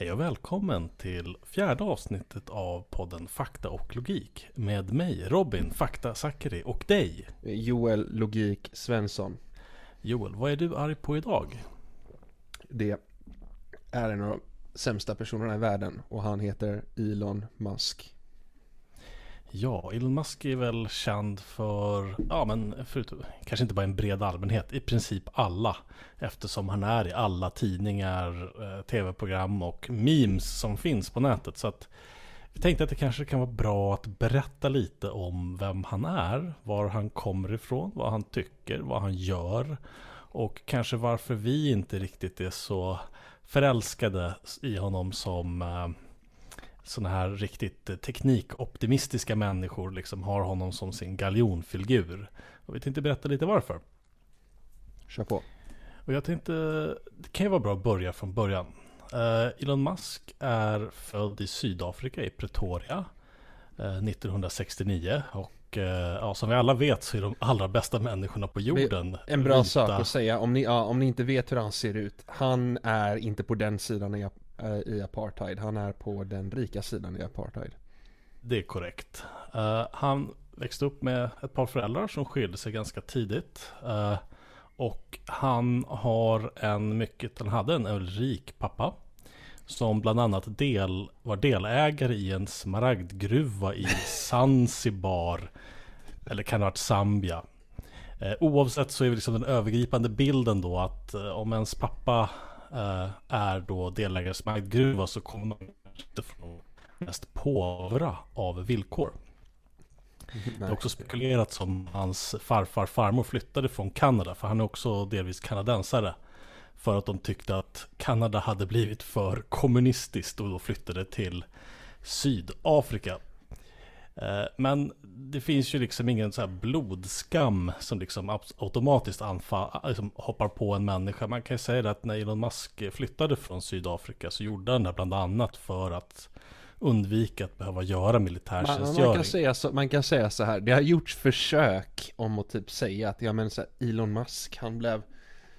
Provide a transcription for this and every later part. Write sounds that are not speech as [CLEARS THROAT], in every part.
Hej och välkommen till fjärde avsnittet av podden Fakta och Logik med mig Robin Fakta Zackari och dig Joel Logik Svensson. Joel, vad är du arg på idag? Det är en av de sämsta personerna i världen och han heter Elon Musk. Ja, Elon Musk är väl känd för, ja men förutom, kanske inte bara en bred allmänhet, i princip alla. Eftersom han är i alla tidningar, eh, tv-program och memes som finns på nätet. Så att vi tänkte att det kanske kan vara bra att berätta lite om vem han är, var han kommer ifrån, vad han tycker, vad han gör. Och kanske varför vi inte riktigt är så förälskade i honom som eh, sådana här riktigt eh, teknikoptimistiska människor liksom har honom som sin galjonfigur. Och vi tänkte berätta lite varför. Kör på. Och jag tänkte, det kan ju vara bra att börja från början. Uh, Elon Musk är född i Sydafrika, i Pretoria, uh, 1969. Och uh, ja, som vi alla vet så är de allra bästa människorna på jorden. En bra vita. sak att säga, om ni, ja, om ni inte vet hur han ser ut. Han är inte på den sidan i, Eh, i apartheid. Han är på den rika sidan i apartheid. Det är korrekt. Eh, han växte upp med ett par föräldrar som skilde sig ganska tidigt. Eh, och han har en mycket, han hade en rik pappa. Som bland annat del, var delägare i en smaragdgruva i Zanzibar. eller kan det ha varit Zambia. Uh, oavsett så är det liksom den övergripande bilden då att om ens pappa är då delägare i smaragdgruva så kommer man inte från mest påvra av villkor. Det har också spekulerats om hans farfar farmor flyttade från Kanada. För han är också delvis kanadensare. För att de tyckte att Kanada hade blivit för kommunistiskt och då flyttade till Sydafrika. Eh, men det finns ju liksom ingen så här blodskam som liksom automatiskt anfall, liksom hoppar på en människa. Man kan ju säga att när Elon Musk flyttade från Sydafrika så gjorde han det bland annat för att undvika att behöva göra militärtjänstgöring. Man, man, kan säga så, man kan säga så här, det har gjorts försök om att typ säga att, ja men så här, Elon Musk, han blev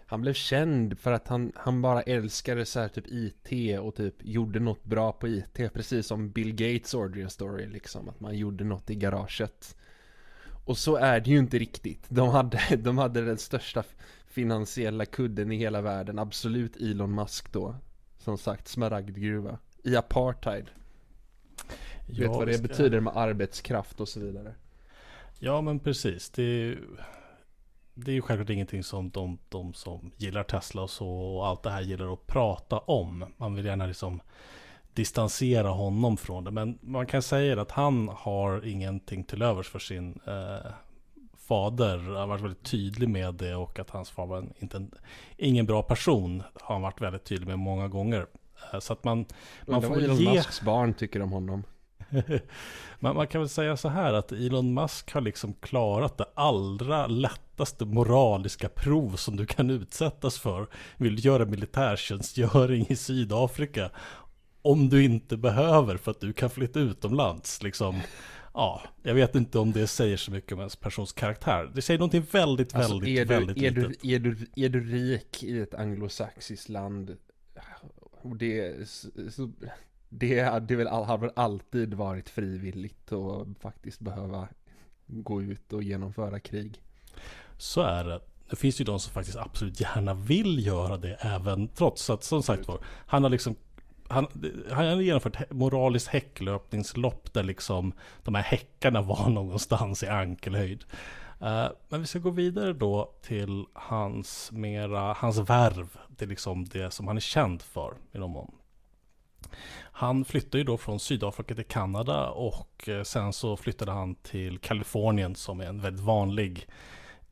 han blev känd för att han, han bara älskade så här typ IT och typ gjorde något bra på IT. Precis som Bill Gates origin story liksom. Att man gjorde något i garaget. Och så är det ju inte riktigt. De hade, [LAUGHS] de hade den största finansiella kudden i hela världen. Absolut Elon Musk då. Som sagt, smaragdgruva. I apartheid. Ja, vet vad det betyder med arbetskraft och så vidare. Ja men precis. Det är, det är ju självklart ingenting som de, de som gillar Tesla och så och allt det här gillar att prata om. Man vill gärna liksom distansera honom från det. Men man kan säga att han har ingenting till övers för sin eh, fader. Han har varit väldigt tydlig med det och att hans far var en, inte en, ingen bra person. Har han varit väldigt tydlig med många gånger. Eh, så att man, man får väl ge... Musks barn tycker om honom. [LAUGHS] man, man, kan väl säga så här att Elon Musk har liksom klarat det allra lättaste moraliska prov som du kan utsättas för. Vill du göra militärtjänstgöring i Sydafrika? Om du inte behöver för att du kan flytta utomlands. Liksom, ja, jag vet inte om det säger så mycket om ens persons karaktär. Det säger någonting väldigt, alltså, väldigt, är du, väldigt är litet. Du, är, du, är du rik i ett anglosaxiskt land och det, så, det hade väl, har väl alltid varit frivilligt att faktiskt behöva gå ut och genomföra krig. Så är det. Det finns ju de som faktiskt absolut gärna vill göra det även trots att som sagt var han har liksom han, han har genomfört moraliskt häcklöpningslopp där liksom de här häckarna var [LAUGHS] någonstans i ankelhöjd. Uh, men vi ska gå vidare då till hans mera, hans värv. Det är liksom det som han är känd för i någon mån. Han flyttade ju då från Sydafrika till Kanada och eh, sen så flyttade han till Kalifornien som är en väldigt vanlig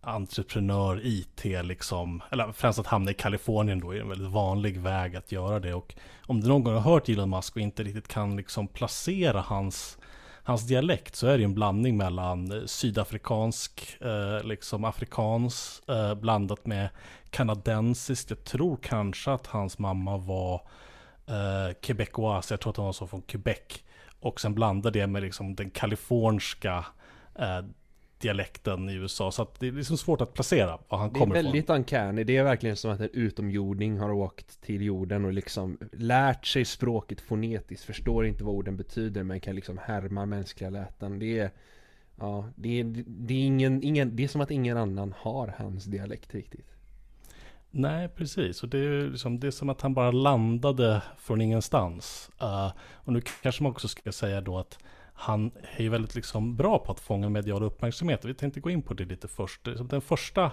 entreprenör, IT liksom, eller främst att hamna i Kalifornien då är en väldigt vanlig väg att göra det och om du någon gång har hört Elon Musk och inte riktigt kan liksom placera hans hans dialekt så är det en blandning mellan eh, sydafrikansk, eh, liksom afrikansk, eh, blandat med kanadensisk. Jag tror kanske att hans mamma var eh, quebecois, jag tror att hon var så från Quebec. Och sen blandar det med liksom den kaliforniska eh, dialekten i USA. Så att det är liksom svårt att placera var han Det är kommer väldigt ifrån. uncanny, det är verkligen som att en utomjording har åkt till jorden och liksom lärt sig språket fonetiskt, förstår inte vad orden betyder men kan liksom härma mänskliga läten. Det är, ja, det är, det är ingen, ingen, det är som att ingen annan har hans dialekt riktigt. Nej, precis. Och det är, liksom, det är som att han bara landade från ingenstans. Uh, och nu kanske man också ska säga då att han är ju väldigt liksom bra på att fånga medial uppmärksamhet. Vi tänkte gå in på det lite först. Den första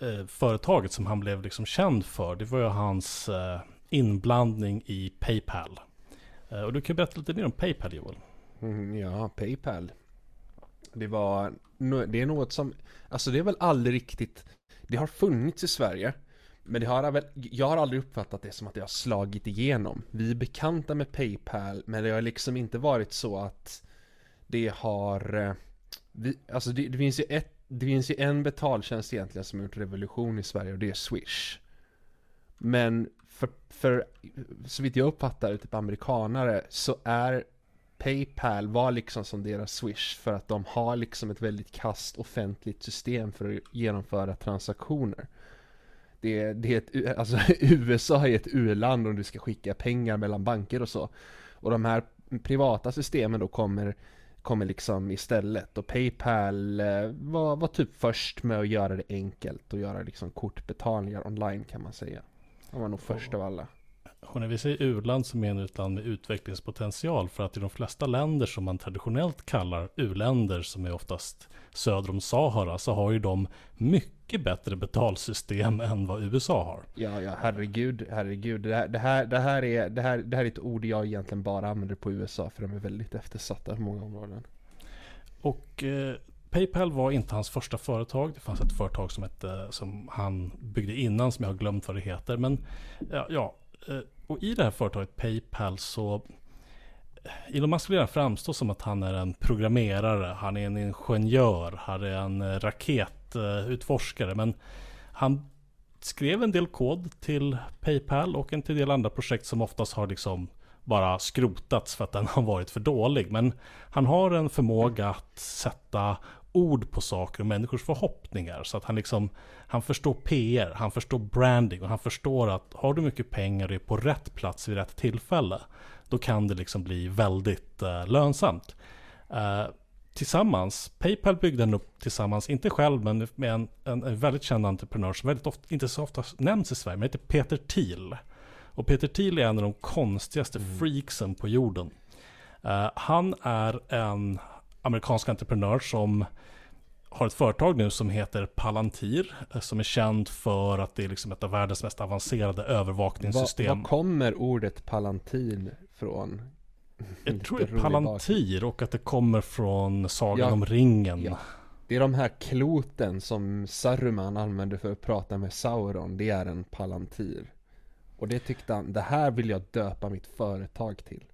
eh, företaget som han blev liksom känd för, det var ju hans eh, inblandning i Paypal. Eh, och du kan berätta lite mer om Paypal Joel. Mm, ja, Paypal. Det var, det är något som, alltså det är väl aldrig riktigt, det har funnits i Sverige. Men det har väl, jag har aldrig uppfattat det som att det har slagit igenom. Vi är bekanta med Paypal, men det har liksom inte varit så att det har, eh, vi, alltså det, det finns ju ett, det finns ju en betaltjänst egentligen som har gjort revolution i Sverige och det är Swish. Men för, för så vitt jag uppfattar det, typ amerikanare, så är Paypal var liksom som deras Swish för att de har liksom ett väldigt kast offentligt system för att genomföra transaktioner. Det, det är ett, [LAUGHS] alltså USA är ett u-land om du ska skicka pengar mellan banker och så. Och de här privata systemen då kommer, kommer liksom istället. Och Paypal eh, var, var typ först med att göra det enkelt och göra liksom kortbetalningar online kan man säga. De var nog först av alla. Och när vi säger u-land så menar vi ett land med utvecklingspotential. För att i de flesta länder som man traditionellt kallar u-länder, som är oftast söder om Sahara, så har ju de mycket bättre betalsystem än vad USA har. Ja, ja, herregud, herregud. Det här, det här, det här, är, det här, det här är ett ord jag egentligen bara använder på USA, för de är väldigt eftersatta på många områden. Och eh, Paypal var inte hans första företag. Det fanns ett företag som, hette, som han byggde innan, som jag har glömt vad det heter. Men ja, ja Eh, och i det här företaget Paypal så eh, Elon Musk vill framstå som att han är en programmerare, han är en ingenjör, han är en eh, raketutforskare. Men han skrev en del kod till Paypal och en till del andra projekt som oftast har liksom bara skrotats för att den har varit för dålig. Men han har en förmåga att sätta ord på saker och människors förhoppningar. Så att han liksom, han förstår PR, han förstår branding och han förstår att har du mycket pengar och är på rätt plats vid rätt tillfälle, då kan det liksom bli väldigt uh, lönsamt. Uh, tillsammans, Paypal byggde den upp tillsammans, inte själv men med en, en, en väldigt känd entreprenör som väldigt ofta, inte så ofta nämns i Sverige, men heter Peter Thiel. Och Peter Thiel är en av de konstigaste mm. freaksen på jorden. Uh, han är en amerikansk entreprenör som har ett företag nu som heter Palantir. Eh, som är känd för att det är liksom ett av världens mest avancerade övervakningssystem. Var, kommer ordet Palantir från? Jag tror det är Palantir och att det kommer från Sagan ja, om ringen. Ja. Det är de här kloten som Saruman använde för att prata med Sauron. Det är en Palantir. Och det tyckte han, det här vill jag döpa mitt företag till.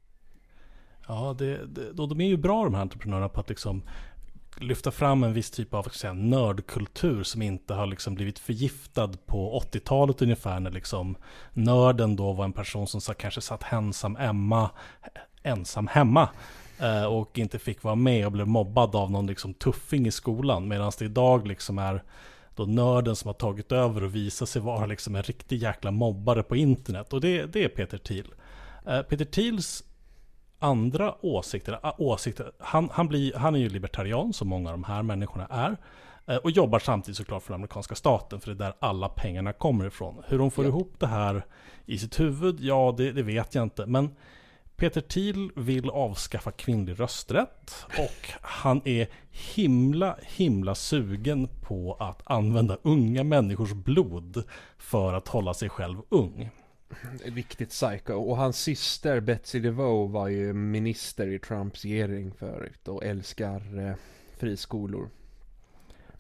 Ja, det, det, de är ju bra de här entreprenörerna på att liksom lyfta fram en viss typ av säga, nördkultur som inte har liksom blivit förgiftad på 80-talet ungefär när liksom nörden då var en person som så, kanske satt ensam, Emma, ensam hemma eh, och inte fick vara med och blev mobbad av någon liksom tuffing i skolan medan det idag liksom är då nörden som har tagit över och visar sig vara liksom en riktig jäkla mobbare på internet och det, det är Peter Thiel. Eh, Peter Thiels andra åsikter. åsikter han, han, blir, han är ju libertarian, som många av de här människorna är. Eh, och jobbar samtidigt såklart för den amerikanska staten, för det är där alla pengarna kommer ifrån. Hur de får ja. ihop det här i sitt huvud, ja det, det vet jag inte. Men Peter Thiel vill avskaffa kvinnlig rösträtt och han är himla, himla sugen på att använda unga människors blod för att hålla sig själv ung. [LAUGHS] Riktigt psycho. Och hans syster Betsy DeVoe var ju minister i Trumps regering förut och älskar eh, friskolor.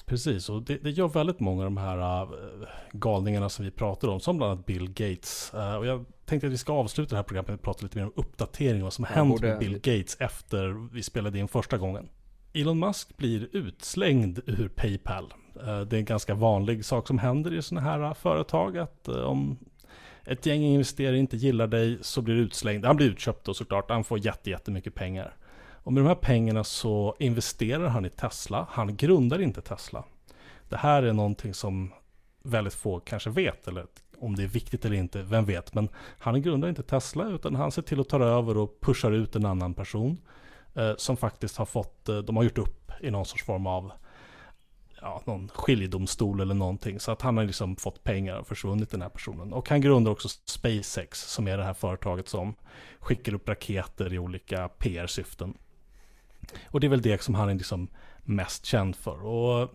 Precis, och det, det, gör väldigt många av de här uh, galningarna som vi pratar om, som bland annat Bill Gates. Uh, och jag tänkte att vi ska avsluta det här programmet att prata lite mer om uppdatering, vad som har hänt med Bill Gates efter vi spelade in första gången. Elon Musk blir utslängd ur Paypal. Uh, det är en ganska vanlig sak som händer i sådana här företag, att om ett gäng investerare inte gillar dig så blir du utslängd. Han blir utköpt då såklart. Han får jätte, jättemycket pengar. Och med de här pengarna så investerar han i Tesla. Han grundar inte Tesla. Det här är någonting som väldigt få kanske vet, eller om det är viktigt eller inte, vem vet. Men han grundar inte Tesla, utan han ser till att ta över och pushar ut en annan person. Eh, som faktiskt har fått, eh, de har gjort upp i någon sorts form av ja, någon skiljedomstol eller någonting. Så att han har liksom fått pengar och försvunnit den här personen. Och han grundar också SpaceX som är det här företaget som skickar upp raketer i olika PR-syften. Och det är väl det som han är liksom mest känd för. Och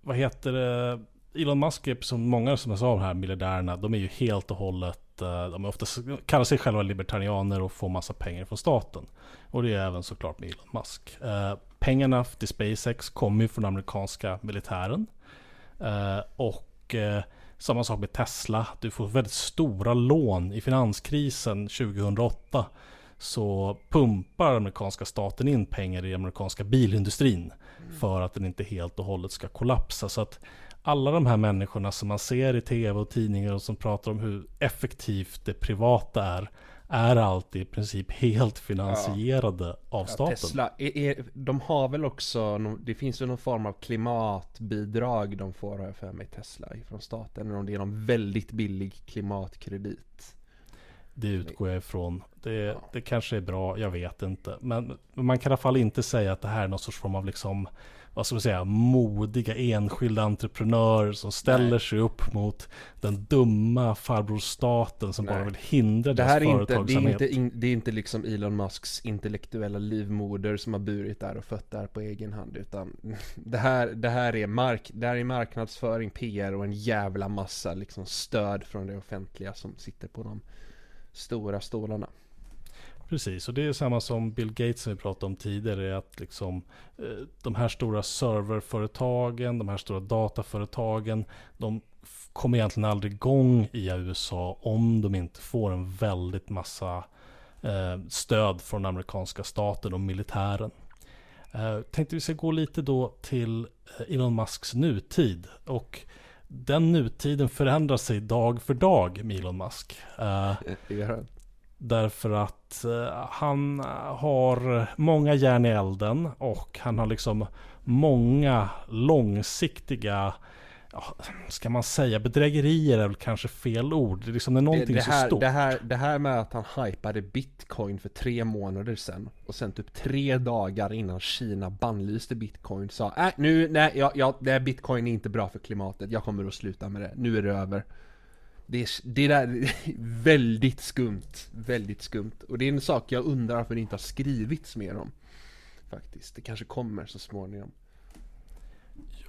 vad heter det? Elon Musk är som många som jag sa de här miljardärerna, de är ju helt och hållet, eh, de är oftast, kallar sig själva libertarianer och får massa pengar från staten. Och det är även såklart med Elon Musk. Eh, Pengarna till SpaceX kommer ju från amerikanska militären. Eh, och eh, samma sak med Tesla, du får väldigt stora lån i finanskrisen 2008 så pumpar amerikanska staten in pengar i amerikanska bilindustrin mm. för att den inte helt och hållet ska kollapsa. Så att alla de här människorna som man ser i tv och tidningar och som pratar om hur effektivt det privata är, är alltid i princip helt finansierade ja. av staten. Ja, Tesla, är, är, de har väl också, det finns väl någon form av klimatbidrag de får har jag för mig Tesla från staten. Eller om det är någon väldigt billig klimatkredit. Det utgår jag ifrån. Det, ja. det kanske är bra, jag vet inte. Men man kan i alla fall inte säga att det här är någon sorts form av liksom vad ska man säga, modiga enskilda entreprenörer som ställer Nej. sig upp mot den dumma farbror staten som Nej. bara vill hindra det deras företagsamhet. det, är inte, det är inte liksom Elon Musks intellektuella livmoder som har burit där och fött där på egen hand. Utan [LAUGHS] det här, det här, är, mark, det här är marknadsföring, PR och en jävla massa liksom stöd från det offentliga som sitter på de stora stolarna. Precis, och det är samma som Bill Gates som vi pratade om tidigare. Att liksom, eh, de här stora serverföretagen, de här stora dataföretagen, de kommer egentligen aldrig igång i USA om de inte får en väldigt massa eh, stöd från amerikanska staten och militären. Eh, tänkte vi ska gå lite då till Elon Musks nutid. Och den nutiden förändrar sig dag för dag med Elon Musk. Därför att eh, han har många järn i elden och han har liksom många långsiktiga ja, ska man säga, bedrägerier är väl kanske fel ord. Det är liksom det är någonting det, här, så stort. Det här, det här med att han hypade bitcoin för tre månader sedan och sen typ tre dagar innan Kina bannlyste bitcoin sa äh, nu, nej, ja, ja, det här bitcoin är inte bra för klimatet, jag kommer att sluta med det, nu är det över. Det är, det där [LAUGHS] väldigt skumt, väldigt skumt. Och det är en sak jag undrar varför det inte har skrivits mer om. Faktiskt, det kanske kommer så småningom.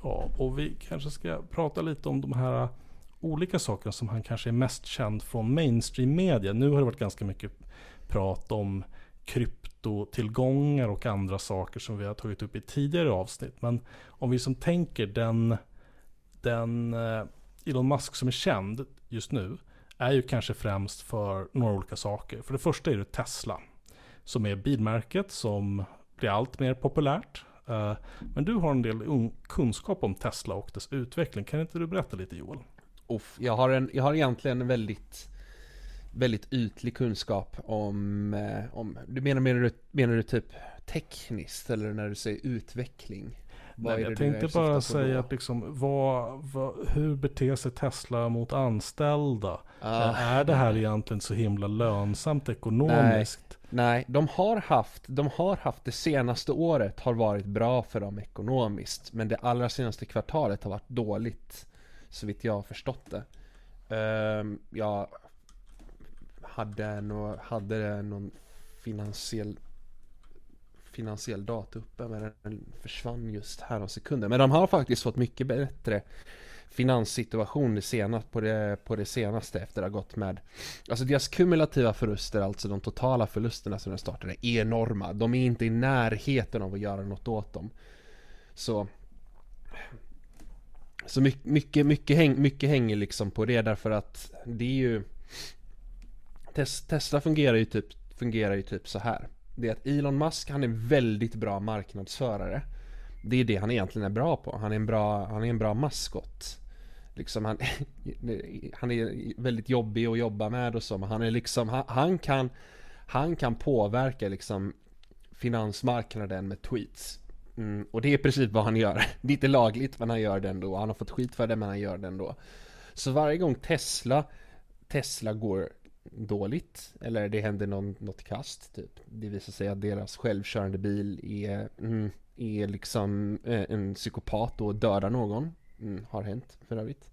Ja, och vi kanske ska prata lite om de här äh, olika sakerna som han kanske är mest känd från mainstream media. Nu har det varit ganska mycket prat om kryptotillgångar och andra saker som vi har tagit upp i tidigare avsnitt. Men om vi som tänker den, den äh, Elon Musk som är känd just nu är ju kanske främst för några olika saker. För det första är det Tesla. Som är bilmärket som blir allt mer populärt. Eh, men du har en del kunskap om Tesla och dess utveckling. Kan inte du berätta lite Joel? Uff, jag, har en, jag har egentligen en väldigt väldigt ytlig kunskap om, eh, om du menar, menar, du, menar du typ tekniskt eller när du säger utveckling? Nej, jag tänkte bara säga att liksom, vad, vad, hur beter sig Tesla mot anställda? Ah. Är det här egentligen så himla lönsamt ekonomiskt? Nej, nej, de har haft, de har haft det senaste året har varit bra för dem ekonomiskt. Men det allra senaste kvartalet har varit dåligt. Så vitt jag har förstått det. Um, jag hade, nog, hade någon finansiell finansiell data uppe men den försvann just här om sekunder. Men de har faktiskt fått mycket bättre finanssituation det senaste, på, det, på det senaste efter att ha gått med Alltså deras kumulativa förluster, alltså de totala förlusterna som de startade är enorma. De är inte i närheten av att göra något åt dem. Så Så mycket, mycket, mycket, häng, mycket hänger liksom på det därför att det är ju Tesla fungerar ju typ, fungerar ju typ så här det är att Elon Musk, han är väldigt bra marknadsförare. Det är det han egentligen är bra på. Han är en bra, han är en bra maskot. Liksom han, [LAUGHS] han är väldigt jobbig att jobba med och så, men han är liksom, han, han kan Han kan påverka liksom finansmarknaden med tweets. Mm, och det är precis vad han gör. [LAUGHS] Det är inte lagligt men han gör det ändå. Han har fått skit för det men han gör det ändå. Så varje gång Tesla, Tesla går dåligt eller det händer någon, något kast typ. Det visar sig att deras självkörande bil är, mm, är liksom eh, en psykopat och dödar någon. Mm, har hänt för övrigt.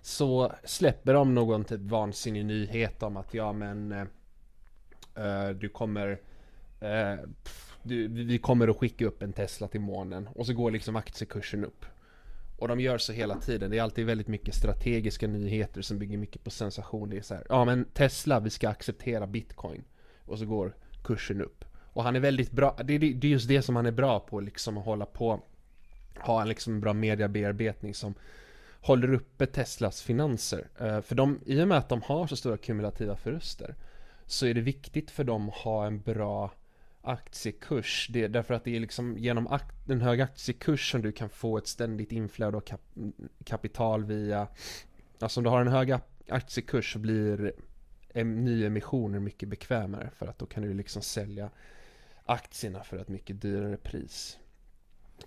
Så släpper de någon typ vansinnig nyhet om att ja men eh, eh du kommer eh, du, vi kommer att skicka upp en Tesla till månen och så går liksom aktiekursen upp. Och de gör så hela tiden. Det är alltid väldigt mycket strategiska nyheter som bygger mycket på sensation. Det är så här, ja men Tesla, vi ska acceptera bitcoin. Och så går kursen upp. Och han är väldigt bra, det är, det är just det som han är bra på, liksom att hålla på, ha en liksom bra mediabearbetning som håller uppe Teslas finanser. Eh, för de, i och med att de har så stora kumulativa förluster, så är det viktigt för dem att ha en bra aktiekurs. Det är därför att det är liksom genom akt, hög aktiekurs som du kan få ett ständigt inflöde av kap, kapital via, alltså om du har en hög aktiekurs så blir nyemissioner mycket bekvämare för att då kan du liksom sälja aktierna för ett mycket dyrare pris.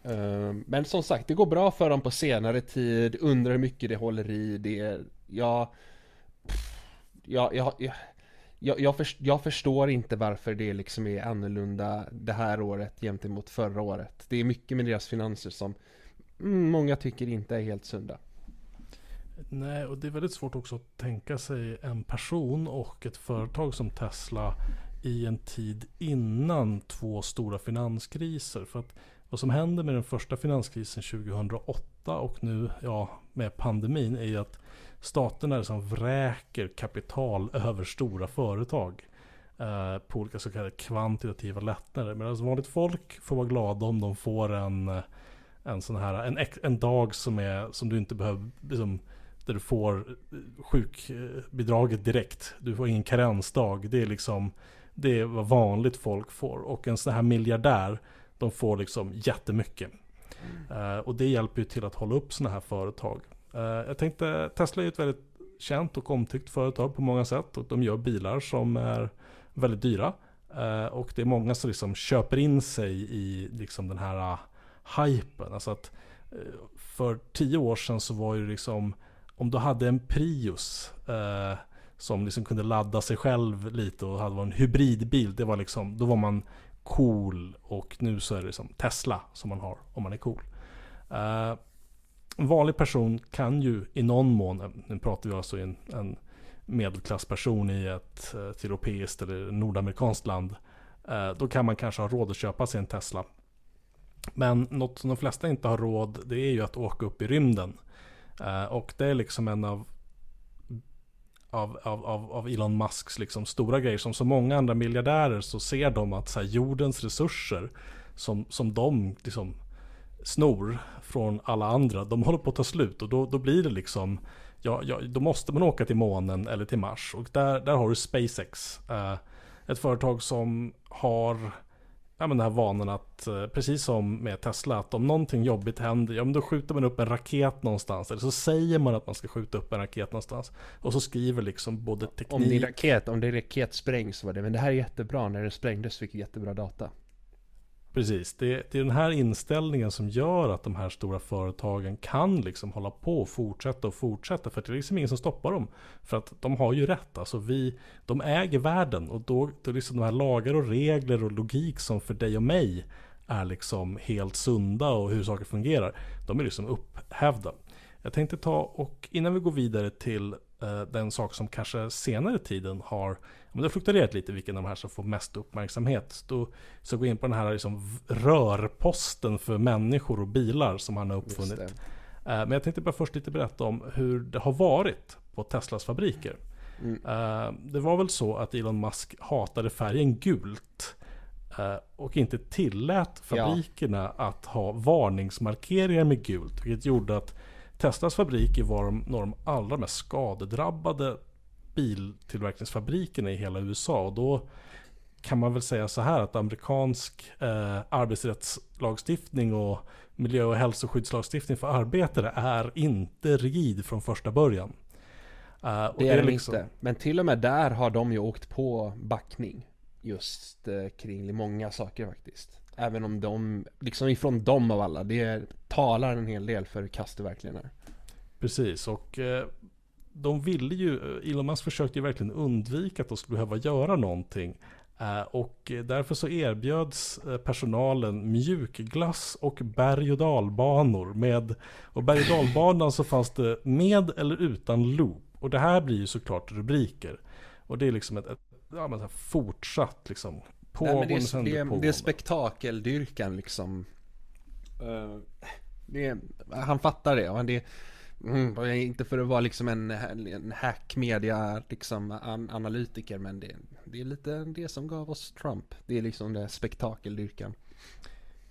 Eh, men som sagt, det går bra för dem på senare tid, undrar hur mycket det håller i, det är, ja, ja, ja, ja jag, jag, för, jag, förstår inte varför det liksom är annorlunda det här året gentemot förra året. Det är mycket med deras finanser som mm, många tycker inte är helt sunda. Nej, och det är väldigt svårt också att tänka sig en person och ett företag som Tesla i en tid innan två stora finanskriser. För att vad som händer med den första finanskrisen 2008 och nu ja, med pandemin är ju att staterna liksom vräker kapital över stora företag. Eh, på olika så kallade kvantitativa lättnader. Medan vanligt folk får vara glada om de får en, en sån här, en, en dag som, är, som du inte behöver, liksom, där du får sjukbidraget direkt. Du får ingen karensdag. Det är liksom, det är vad vanligt folk får. Och en sån här miljardär, de får liksom jättemycket. Mm. Uh, och det hjälper ju till att hålla upp sådana här företag. Eh, jag tänkte, Tesla är ett väldigt känt och omtyckt företag på många sätt. Och de gör bilar som är väldigt dyra. Eh, och det är många som liksom köper in sig i liksom den här eh, hypen. Alltså att för tio år sedan så var ju liksom om du hade en Prius som liksom kunde ladda sig själv lite och hade en hybridbil. Det var liksom, då var man cool och nu så är det liksom Tesla som man har om man är cool en vanlig person kan ju i någon mån, nu pratar vi alltså en, en medelklassperson i ett, ett europeiskt eller nordamerikanskt land. Eh, då kan man kanske ha råd att köpa sig en Tesla. Men något som de flesta inte har råd, det är ju att åka upp i rymden. Eh, och det är liksom en av av, av, av, av Elon Musks liksom stora grejer. Som så många andra miljardärer så ser de att så här, jordens resurser som, som de liksom snor från alla andra, de håller på att ta slut. Och då, då blir det liksom, ja, ja, då måste man åka till månen eller till Mars. Och där, där har du SpaceX. Uh, ett företag som har ja, men den här vanan att, eh, precis som med Tesla, att om någonting jobbigt händer, ja men då skjuter man upp en raket någonstans. Eller så säger man att man ska skjuta upp en raket någonstans. Och så skriver liksom både teknik... Om din raket, om din raket sprängs var det, men det här är jättebra, när den sprängdes fick vi jättebra data. Precis, det, det, är den här inställningen som gör att de här stora företagen kan liksom hålla på och fortsätta och fortsätta. För det är liksom ingen som stoppar dem. För att de har ju rätt. Alltså vi, de äger världen och då, då liksom de här lagar och regler och logik som för dig och mig är liksom helt sunda och hur saker fungerar. De är liksom upphävda. Jag tänkte ta och innan vi går vidare till eh, den sak som kanske senare tiden har men det har fluktuerat lite vilken av de här som får mest uppmärksamhet. Då jag gå in på den här liksom rörposten för människor och bilar som han har uppfunnit. Eh, men jag tänkte bara först lite berätta om hur det har varit på Teslas fabriker. Mm. Eh, det var väl så att Elon Musk hatade färgen gult. Eh, och inte tillät fabrikerna ja. att ha varningsmarkeringar med gult. Vilket gjorde att Teslas fabriker var några av de allra mest skadedrabbade biltillverkningsfabrikerna i hela USA. Och då kan man väl säga så här att amerikansk eh, arbetsrättslagstiftning och miljö och hälsoskyddslagstiftning för arbetare är inte rigid från första början. Uh, det är det liksom... inte. Men till och med där har de ju åkt på backning. just eh, kring många saker faktiskt. Även om de, liksom ifrån dem av alla, det talar en hel del för hur kast det verkligen är. Precis, och eh, de ville ju, Elon Musk försökte ju verkligen undvika att de skulle behöva göra någonting. Eh, och därför så erbjöds eh, personalen mjukglass och berg och dalbanor. Med, och berg och dalbanan så fanns det med eller utan loop. Och det här blir ju såklart rubriker. Och det är liksom ett, ett ja, men fortsatt liksom pågående Nej, det, är, det, är, det är spektakeldyrkan liksom. Uh, det är, han fattar det. Och det Mm, inte för att vara liksom en, en hackmedia liksom an, analytiker men det, det, är lite det som gav oss Trump. Det är liksom det spektakeldyrkan.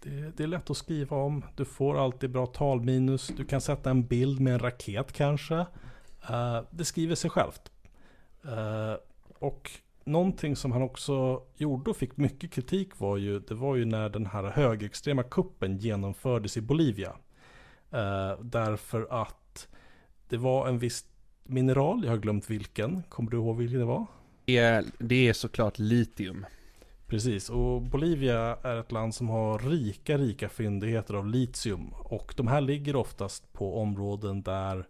Det, det, är lätt att skriva om. Du får alltid bra talminus. Du kan sätta en bild med en raket kanske. Uh, det skriver sig självt. Uh, och någonting som han också gjorde och fick mycket kritik var ju, det var ju när den här högerextrema kuppen genomfördes i Bolivia. Uh, därför att det var en viss mineral, jag har glömt vilken. Kommer du ihåg vilken det var? Det är, det är såklart litium. Precis, och Bolivia är ett land som har rika, rika fyndigheter av litium. Och de här ligger oftast på områden där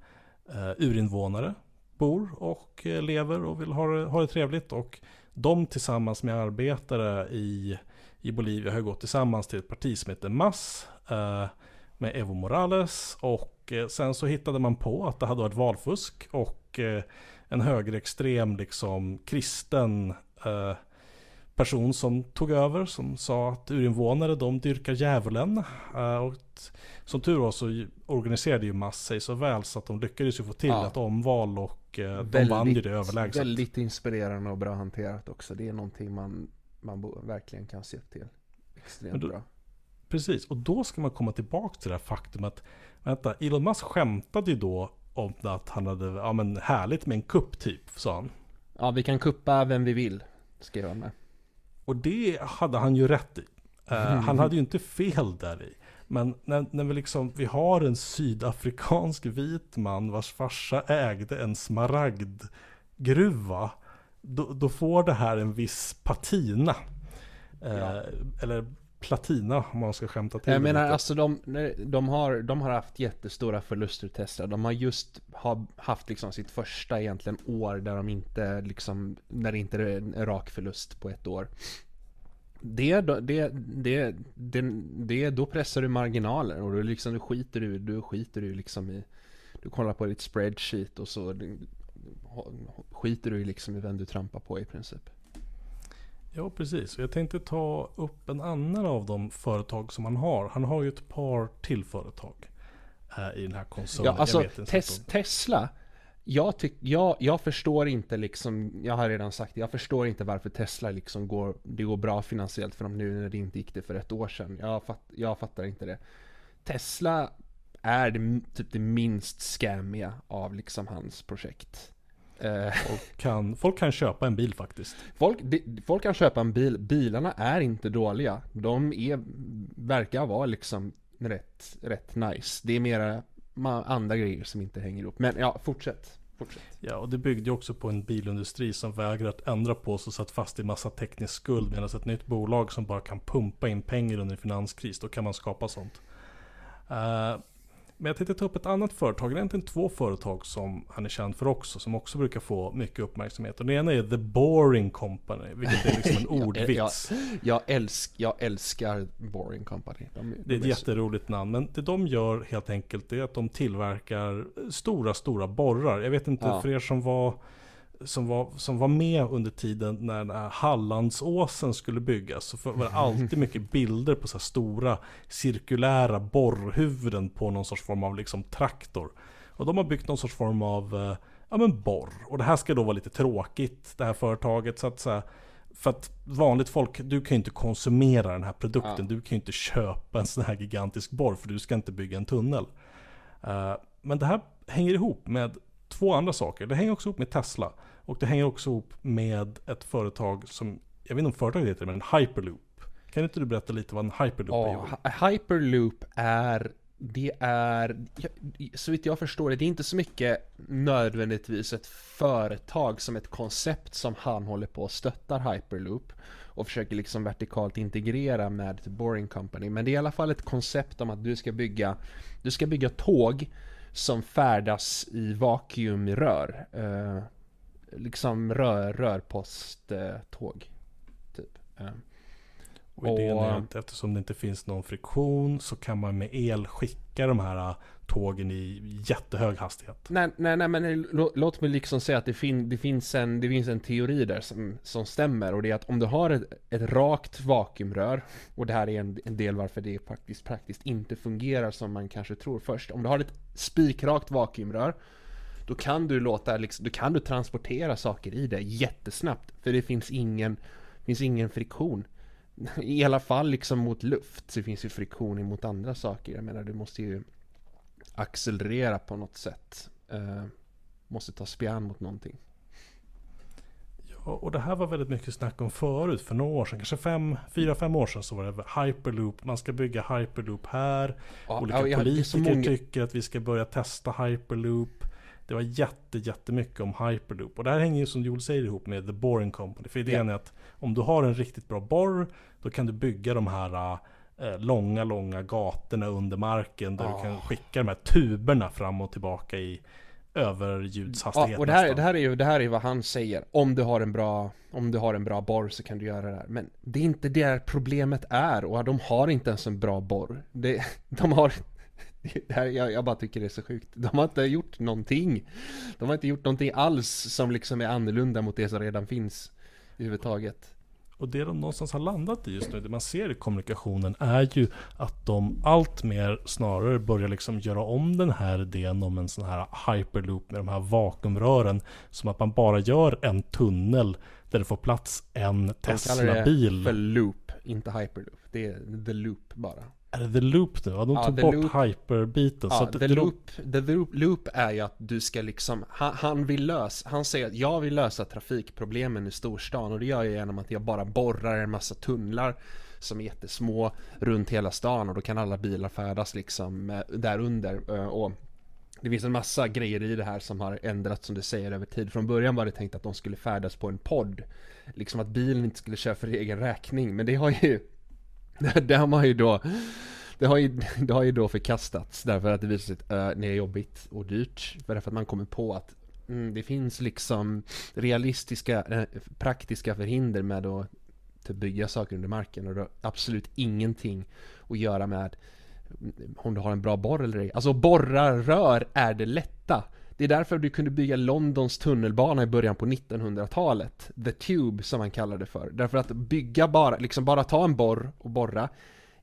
eh, urinvånare bor och eh, lever och vill ha det, ha det trevligt. Och de tillsammans med arbetare i, i Bolivia har gått tillsammans till ett parti som heter MAS. Eh, med Evo Morales och eh, sen så hittade man på att det hade varit valfusk och eh, en högerextrem liksom kristen eh, person som tog över som sa att urinvånare de dyrkar djävulen. och som tur var så organiserade ju Mass sig så väl så att de lyckades ju få till ja. ett omval och de väldigt, vann ju det överlägset. Väldigt inspirerande och bra hanterat också. Det är någonting man, man verkligen kan se till. Extremt då, bra. Precis, och då ska man komma tillbaka till det här faktum att Vänta, Elon Musk skämtade ju då om att han hade, ja men härligt med en kupp typ, sa han. Ja, vi kan kuppa vem vi vill, skrev han med. Och det hade han ju rätt i. Uh, [LAUGHS] han hade ju inte fel där i. Men när, när vi liksom, vi har en sydafrikansk vit man vars farsa ägde en smaragdgruva. Då, då får det här en viss patina. Ja. Uh, eller platina om man ska skämta till Jag menar lite. alltså de, de, har, de har haft jättestora förluster Tesla. De har just har haft liksom sitt första egentligen år där de inte liksom, när det inte är en rak förlust på ett år. Det, det, det, det, det, då pressar du marginaler och då liksom, du skiter du, du skiter du liksom i, du kollar på ditt spreadsheet och så skiter du liksom i vem du trampar på i princip. Ja, precis. Jag tänkte ta upp en annan av de företag som han har. Han har ju ett par till företag äh, i den här koncernen. Ja, alltså tes Tesla. Jag, tyck, jag, jag förstår inte liksom, jag har redan sagt jag förstår inte varför Tesla liksom går, det går bra finansiellt för dem nu när det inte gick det för ett år sedan. Jag, fatt, jag fattar inte det. Tesla är det, typ det minst scammiga av liksom hans projekt. Eh, folk kan, folk kan köpa en bil faktiskt. Folk, de, folk kan köpa en bil. Bilarna är inte dåliga. De är, verkar vara liksom rätt, rätt nice. Det är mera andra grejer som inte hänger ihop. Men ja, fortsätt. Fortsätt. Ja, och det byggde ju också på en bilindustri som vägrar att ändra på sig och satt fast i massa teknisk skuld. Medan ett nytt bolag som bara kan pumpa in pengar under en finanskris, då kan man skapa sånt. Uh, men jag tänkte ta upp ett annat företag, egentligen två företag som han är känd för också, som också brukar få mycket uppmärksamhet. Och det ena är The Boring Company, vilket är liksom en [LAUGHS] ordvits. jag, jag, jag, älsk, jag älskar Boring Company. De, det är ett jätteroligt namn, men det de gör helt enkelt är att de tillverkar stora, stora borrar. Jag vet inte, ja. för er som var som var, som var med under tiden när den här Hallandsåsen skulle byggas. Så var det alltid mycket [LAUGHS] bilder på så stora cirkulära borrhuvuden på någon sorts form av liksom traktor. Och de har byggt någon sorts form av eh, ja, men borr. Och det här ska då vara lite tråkigt, det här företaget. Så att, så här, för att vanligt folk, du kan ju inte konsumera den här produkten. Ja. Du kan ju inte köpa en sån här gigantisk borr för du ska inte bygga en tunnel. Uh, men det här hänger ihop med två andra saker. Det hänger också ihop med Tesla. Och det hänger också ihop med ett företag som, jag vet inte om företaget heter men Hyperloop. Kan inte du berätta lite vad en Hyperloop ja, är? Hyperloop är det är, så vitt jag förstår det, det är inte så mycket nödvändigtvis ett företag som ett koncept som han håller på och stöttar Hyperloop och försöker liksom vertikalt integrera med The Boring Company. Men det är i alla fall ett koncept om att du ska bygga, du ska bygga tåg som färdas i vakuumrör. Eh, liksom rör, rörposttåg. typ. Eh. Och idén är att eftersom det inte finns någon friktion så kan man med el skicka de här äh, tågen i jättehög hastighet. Nej, nej, nej, men lå- låt mig liksom säga att det, fin, det, finns en, det finns en teori där som, som stämmer och det är att om du har ett, ett rakt vakuumrör och det här är en, en del varför det faktiskt praktiskt inte fungerar som man kanske tror först. Om du har ett spikrakt vakuumrör då kan du låta, liksom, då kan du transportera saker i det jättesnabbt för det finns ingen, finns ingen friktion. [LAUGHS] I alla fall liksom mot luft så finns ju friktion emot andra saker. Jag menar du måste ju accelerera på något sätt. Eh, måste ta spjärn mot någonting. Ja, och det här var väldigt mycket snack om förut, för några år sedan, kanske fem, fyra, fem år sedan så var det hyperloop, man ska bygga hyperloop här. Ja, Olika ja, det politiker många- tycker att vi ska börja testa hyperloop. Det var jätte, jättemycket om hyperloop. Och det här hänger ju som Joel säger ihop med The Boring Company. För idén är att om du har en riktigt bra borr, då kan du bygga de här eh, långa, långa gatorna under marken. Där Ja. du kan skicka de här tuberna fram och tillbaka i överljudshastighet Ja, och det här, nästan. det, här är ju, det här är vad han säger. Om du har en bra, om du har en bra borr så kan du göra det här. Men det är inte där problemet är och de har inte ens en bra borr. Det, de har, det här, jag, jag bara tycker det är så sjukt. De har inte gjort någonting. De har inte gjort någonting alls som liksom är annorlunda mot det som redan finns. Överhuvudtaget. Och det de någonstans har landat i just nu, det man ser i kommunikationen är ju att de allt mer snarare börjar liksom göra om den här idén om en sån här hyperloop med de här vakuumrören. Som att man bara gör en tunnel där det får plats en De kallar det Tesla-bil. för loop, inte hyperloop. Det är the loop bara. Är det the loop nu? Ja, de Ja, tog the bort loop. hyperbiten. så Ja, att the, det, loop, the loop, loop är ju att du ska liksom, han, han vill lösa, han säger att jag vill lösa trafikproblemen i storstan och det gör jag genom att jag bara borrar en massa tunnlar som är jättesmå runt hela stan och då kan alla bilar färdas liksom eh, där under eh, och det finns en massa grejer i det här som har ändrats som du säger över tid. Från början var det tänkt att de skulle färdas på en podd. Liksom att bilen inte skulle köra för egen räkning. Men det har ju... [LAUGHS] Det har man ju då... Det har, ju, det har ju då förkastats därför att det visar sig att eh, det är jobbigt och dyrt. För därför att man kommer på att mm, det finns liksom realistiska, eh, praktiska förhinder med att typ bygga saker under marken och det har absolut ingenting att göra med mm, om du har en bra borr eller ej. Alltså borra rör är det lätta. Det är därför du kunde bygga Londons tunnelbana i början på 1900-talet. The Tube som man kallade det för. Därför att bygga bara, liksom bara ta en borr och borra.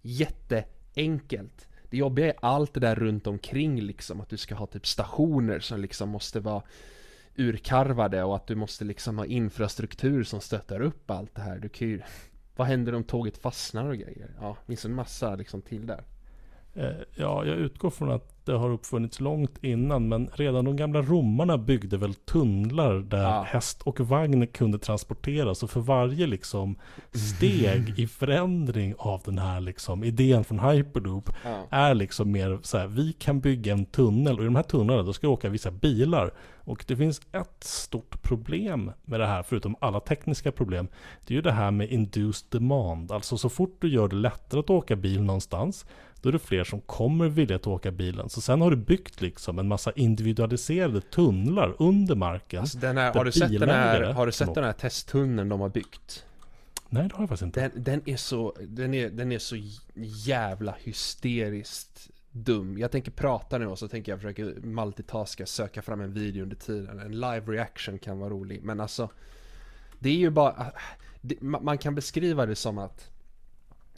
Jätteenkelt. Det jobbiga är allt det där runt omkring liksom. Att du ska ha typ stationer som liksom måste vara urkarvade och att du måste liksom ha infrastruktur som stöttar upp allt det här. Du kan ju... Vad händer om tåget fastnar och grejer? Ja, det finns en massa liksom till där. Eh, Ja, jag utgår från att det har uppfunnits långt innan, men redan de gamla romarna byggde väl tunnlar där Ja. häst och vagn kunde transporteras. Och för varje liksom steg i förändring av den här liksom idén från Hyperloop Ja. är liksom mer så här, vi kan bygga en tunnel och i de här tunnlarna då ska åka vissa bilar. Och det finns ett stort problem med det här, förutom alla tekniska problem. Det är ju det här med induced demand. Alltså så fort du gör det lättare att åka bil någonstans, då är det fler som kommer vilja att åka bilen. Så sen har du byggt liksom en massa individualiserade tunnlar under marken. Alltså den här, har du sett den här, har du sett den här testtunneln de har byggt? Nej, det har jag faktiskt inte. Den, den är så, den är, den är så jävla hysteriskt dum. Jag tänker prata nu och så tänker jag försöka multitaska, söka fram en video under tiden. En live reaction kan vara rolig, men alltså Det är ju bara, det, man man kan beskriva det som att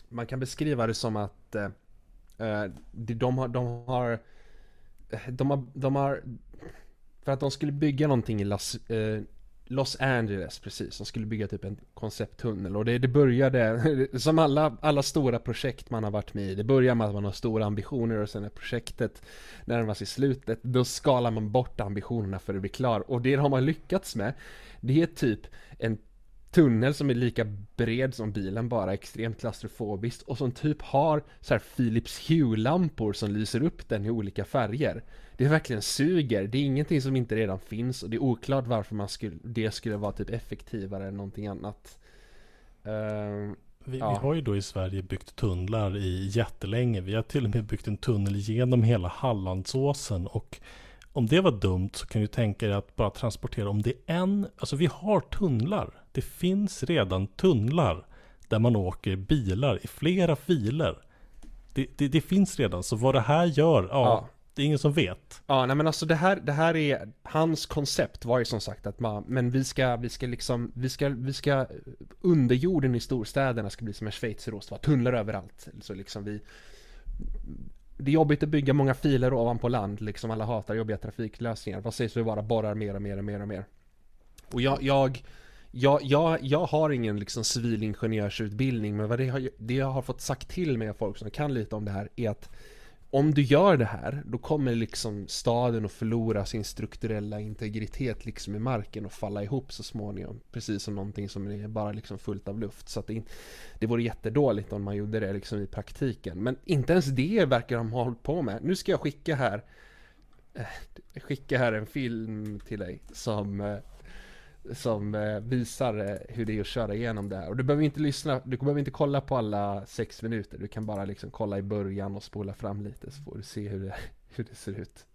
Man kan beskriva det som att Eh, de, de har, de har eh, de har, de har För att de skulle bygga någonting i Las, eh, Los Angeles precis, de skulle bygga typ en koncepttunnel. Och det, det började, [LAUGHS] som alla, alla stora projekt man har varit med i, det börjar med att man har stora ambitioner och sen när projektet närmar sig slutet, då skalar man bort ambitionerna för att bli klar. Och det de har lyckats med, det är typ en tunnel som är lika bred som bilen, bara extremt klaustrofobiskt och som typ har så här Philips Hue-lampor som lyser upp den i olika färger. Det är verkligen suger, det är ingenting som inte redan finns och det är oklart varför man skulle, det skulle vara typ effektivare än någonting annat. Uh, vi, ja. vi, har ju då i Sverige byggt tunnlar i jättelänge. Vi har till och med byggt en tunnel genom hela Hallandsåsen och om det var dumt så kan du tänka dig att bara transportera om det är en, alltså vi har tunnlar. Det finns redan tunnlar där man åker bilar i flera filer. Det, det, det finns redan, så vad det här gör, ja, ja, det är ingen som vet. Ja, nej men alltså det här, det här är, hans koncept var ju som sagt att man, men vi ska, vi ska liksom, vi ska, vi ska, underjorden i storstäderna ska bli som en schweizerost, va? tunnlar överallt. Så liksom vi, det är jobbigt att bygga många filer ovanpå land, liksom alla hatar jobbiga trafiklösningar. Vad sägs vi bara borrar mer och mer och mer och mer? Och jag, jag, jag, jag, jag har ingen liksom civilingenjörsutbildning, men vad det, har, det jag har fått sagt till mig av folk som kan lite om det här är att om du gör det här, då kommer liksom staden att förlora sin strukturella integritet liksom i marken och falla ihop så småningom. Precis som någonting som är bara liksom fullt av luft. Så att det, det vore jättedåligt om man gjorde det liksom i praktiken. Men inte ens det verkar de ha hållit på med. Nu ska jag skicka här, eh, skicka här en film till dig som eh, som eh, visar eh, hur det är att köra igenom det här. Och du behöver inte lyssna, du behöver inte kolla på alla sex minuter. Du kan bara liksom kolla i början och spola fram lite så får du se hur det, [LAUGHS] hur det ser ut.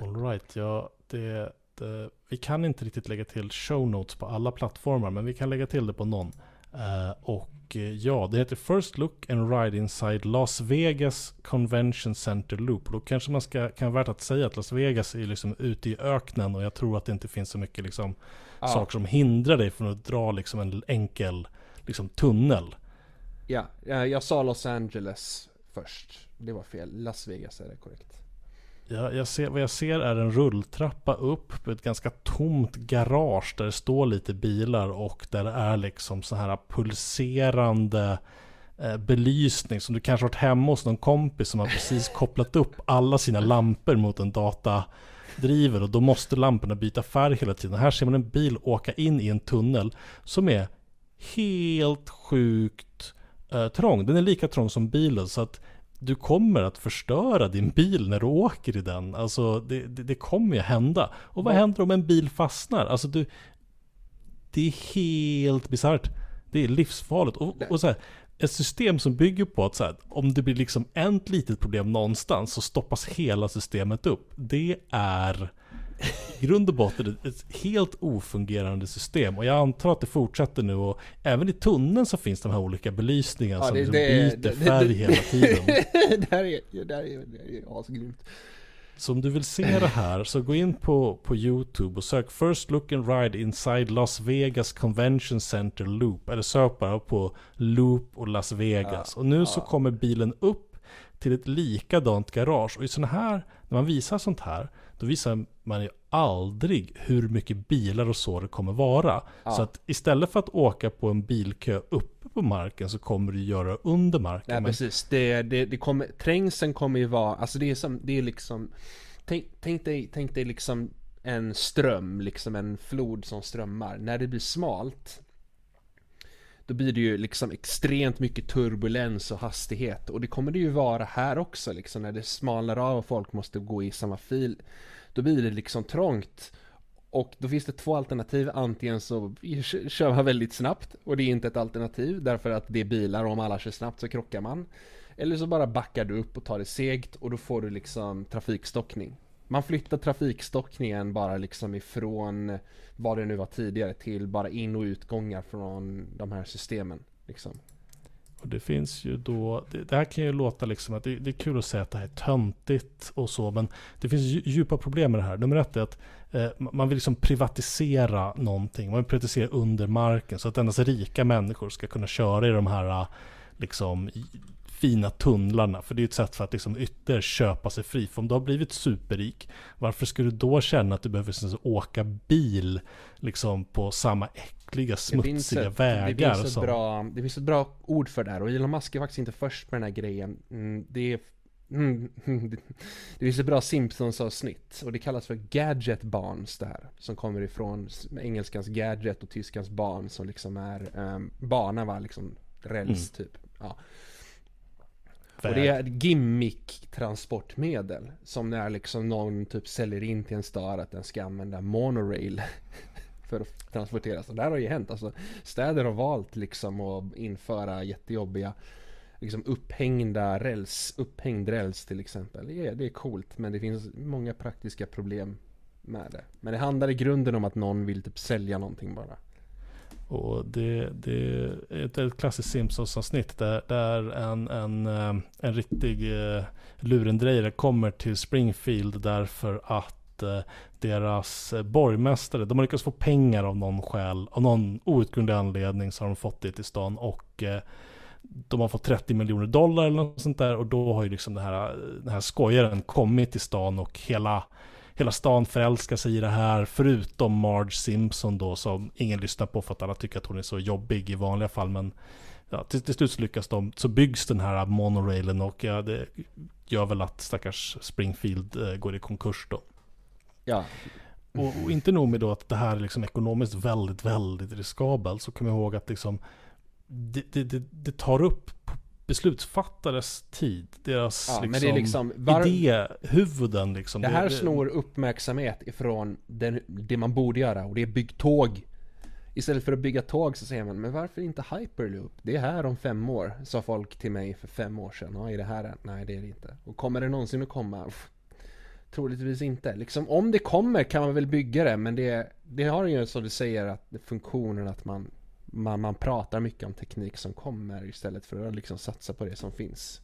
Alright, ja det, det, vi kan inte riktigt lägga till show notes på alla plattformar men vi kan lägga till det på någon. Uh, och ja, det heter First Look and Ride Inside Las Vegas Convention Center Loop. Och då kanske man ska, kan vara värt att säga att Las Vegas är liksom ute i öknen och jag tror att det inte finns så mycket liksom ja. saker som hindrar dig från att dra liksom en enkel liksom, tunnel. Ja, jag sa Los Angeles först. Det var fel. Las Vegas är det korrekt. Ja, jag ser, vad jag ser är en rulltrappa upp på ett ganska tomt garage där det står lite bilar och där det är liksom så här pulserande eh, belysning som du kanske varit hemma hos någon kompis som har precis kopplat upp alla sina lampor mot en datadriver och då måste lamporna byta färg hela tiden. Här ser man en bil åka in i en tunnel som är helt sjukt eh, trång. Den är lika trång som bilen så att du kommer att förstöra din bil när du åker i den. Alltså det, det, det kommer ju hända. Och vad händer om en bil fastnar? Alltså du, det är helt bisarrt. Det är livsfarligt. Och, och så här, ett system som bygger på att så här, om det blir liksom ett litet problem någonstans så stoppas hela systemet upp. Det är i grund och botten ett helt ofungerande system. Och jag antar att det fortsätter nu och även i tunneln så finns de här olika belysningarna ja, som liksom byter det, färg det, hela tiden. [LAUGHS] det här är, det här är, det här är asgrymt. Så om du vill se det här så gå in på, på YouTube och sök First Look and Ride Inside Las Vegas Convention Center Loop. Eller sök bara på Loop och Las Vegas. Ja, och nu ja. så kommer bilen upp till ett likadant garage. Och i sådana här, när man visar sånt här, då visar man ju aldrig hur mycket bilar och så det kommer vara. Ja. Så att istället för att åka på en bilkö uppe på marken så kommer du göra under marken. Ja, precis. Det, det, det kommer, trängseln kommer ju vara, alltså det är som, det är liksom, tänk, tänk, dig, tänk dig liksom en ström, liksom en flod som strömmar. När det blir smalt, då blir det ju liksom extremt mycket turbulens och hastighet. Och det kommer det ju vara här också, liksom när det smalnar av och folk måste gå i samma fil. Då blir det liksom trångt. Och då finns det två alternativ. Antingen så kör man väldigt snabbt och det är inte ett alternativ därför att det är bilar och om alla kör snabbt så krockar man. Eller så bara backar du upp och tar det segt och då får du liksom trafikstockning. Man flyttar trafikstockningen bara liksom ifrån vad det nu var tidigare till bara in och utgångar från de här systemen. Liksom. Och det finns ju då, det, det här kan ju låta liksom att det, det, är kul att säga att det här är töntigt och så, men det finns djupa problem med det här. Nummer ett är att eh, man vill liksom privatisera någonting, man vill privatisera under marken så att endast rika människor ska kunna köra i de här eh, liksom fina tunnlarna. För det är ett sätt för att liksom ytterligare köpa sig fri. För om du har blivit superrik, varför skulle du då känna att du behöver liksom åka bil liksom på samma äckliga, smutsiga ett, vägar? Det finns, bra, det finns ett bra ord för det här och Elon Musk är faktiskt inte först med den här grejen. Mm, det är Mm, [LAUGHS] det finns ett bra Simpsons-avsnitt och det kallas för Gadget Barns det här. Som kommer ifrån engelskans gadget och tyskans barn som liksom är um, bana va, liksom räls mm. typ. Ja. Och det är ett gimmick-transportmedel. Som när liksom någon typ säljer in till en stad att den ska använda monorail. [LAUGHS] för att transportera. Så det här har ju hänt. Alltså, städer har valt liksom att införa jättejobbiga liksom upphängda räls, upphängd räls till exempel. Det är, det är coolt men det finns många praktiska problem med det. Men det handlar i grunden om att någon vill typ sälja någonting bara. Och det, det är ett, ett klassiskt Simpsons-avsnitt där, där en, en, eh, en riktig eh, lurendrejare kommer till Springfield därför att eh, deras borgmästare, de har lyckats få pengar av någon skäl, av någon outgrundlig anledning så har de fått det till stan och de har fått 30 miljoner dollar eller något sånt där och då har ju liksom den här, den här skojaren kommit till stan och hela, hela stan förälskar sig i det här förutom Marge Simpson då som ingen lyssnar på för att alla tycker att hon är så jobbig i vanliga fall men ja, till, till slut så lyckas de, så byggs den här monorailen och ja, det gör väl att stackars Springfield eh, går i konkurs då. Ja. Och, och, inte nog med då att det här är liksom ekonomiskt väldigt, väldigt riskabelt så kom jag ihåg att liksom det, det, det, det tar upp beslutsfattares tid, deras ja, liksom, men det är liksom, var... idéhuvuden liksom. Det här det, snor uppmärksamhet ifrån den, det man borde göra och det är bygg tåg. Istället för att bygga tåg så säger man, men varför inte hyperloop? Det är här om fem år, sa folk till mig för fem år sedan. Ja, är det här Nej, det är det inte. Och kommer det någonsin att komma? Pff, troligtvis inte. Liksom, om det kommer kan man väl bygga det, men det, det har ju som du säger, att funktionen att man man, man pratar mycket om teknik som kommer istället för att liksom satsa på det som finns.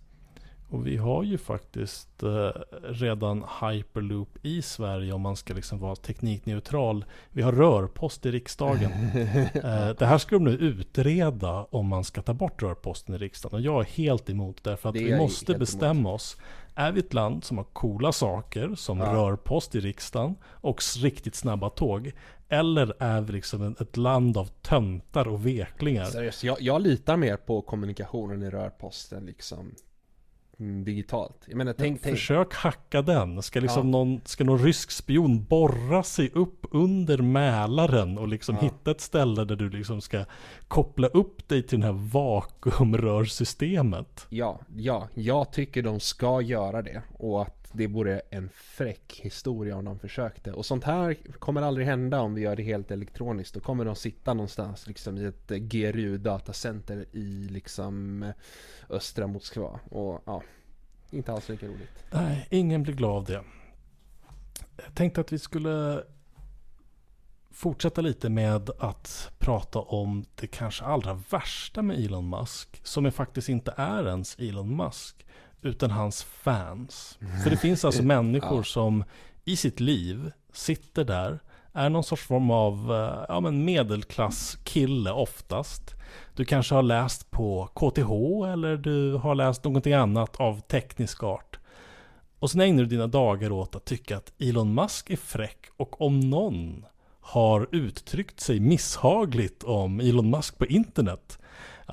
Och vi har ju faktiskt eh, redan hyperloop i Sverige om man ska liksom vara teknikneutral. Vi har rörpost i riksdagen. [LAUGHS] eh, det här ska de nu utreda om man ska ta bort rörposten i riksdagen. Och jag är helt emot därför att vi måste bestämma emot. oss. Är vi ett land som har coola saker som ja. rörpost i riksdagen och riktigt snabba tåg? Eller är vi liksom ett land av töntar och veklingar? Seriöst, jag, jag litar mer på kommunikationen i rörposten liksom digitalt. Jag menar, tänk, tänk. Försök hacka den. Ska, liksom ja. någon, ska någon rysk spion borra sig upp under Mälaren och liksom ja. hitta ett ställe där du liksom ska koppla upp dig till det här vakuumrörsystemet? Ja, ja, jag tycker de ska göra det. Och att det vore en fräck historia om de försökte. Och sånt här kommer aldrig hända om vi gör det helt elektroniskt. Då kommer de sitta någonstans liksom i ett eh, GRU datacenter i liksom eh, östra Moskva. Och ja, inte alls lika roligt. Nej, ingen blir glad av det. Jag tänkte att vi skulle fortsätta lite med att prata om det kanske allra värsta med Elon Musk. Som är faktiskt inte är ens Elon Musk utan hans fans. För det finns alltså människor ja. som i sitt liv sitter där, är någon sorts form av eh, ja, men medelklasskille oftast. Du kanske har läst på KTH eller du har läst någonting annat av teknisk art. Och sen ägnar du dina dagar åt att tycka att Elon Musk är fräck och om någon har uttryckt sig misshagligt om Elon Musk på internet,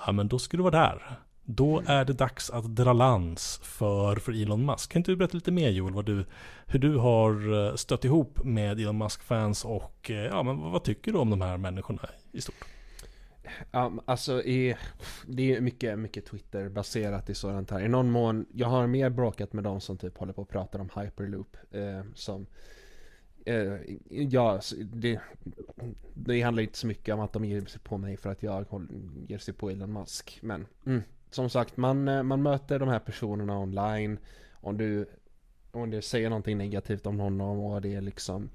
ja men då ska du vara där. Då är det dags att dra lans för, för Elon Musk. Kan inte du berätta lite mer Joel, vad du, hur du har eh, stött ihop med Elon Musk-fans och eh, ja, men vad tycker du om de här människorna i stort? Um, alltså i, det är mycket, mycket Twitter-baserat i sådant här. I någon mån, jag har mer bråkat med de som typ håller på och pratar om hyperloop. Eh, som, eh, ja, det, det handlar inte så mycket om att de ger sig på mig för att jag ger sig på Elon Musk. Men mm, som sagt, man, eh, man möter de här personerna online. Om du, om du säger någonting negativt om honom och det liksom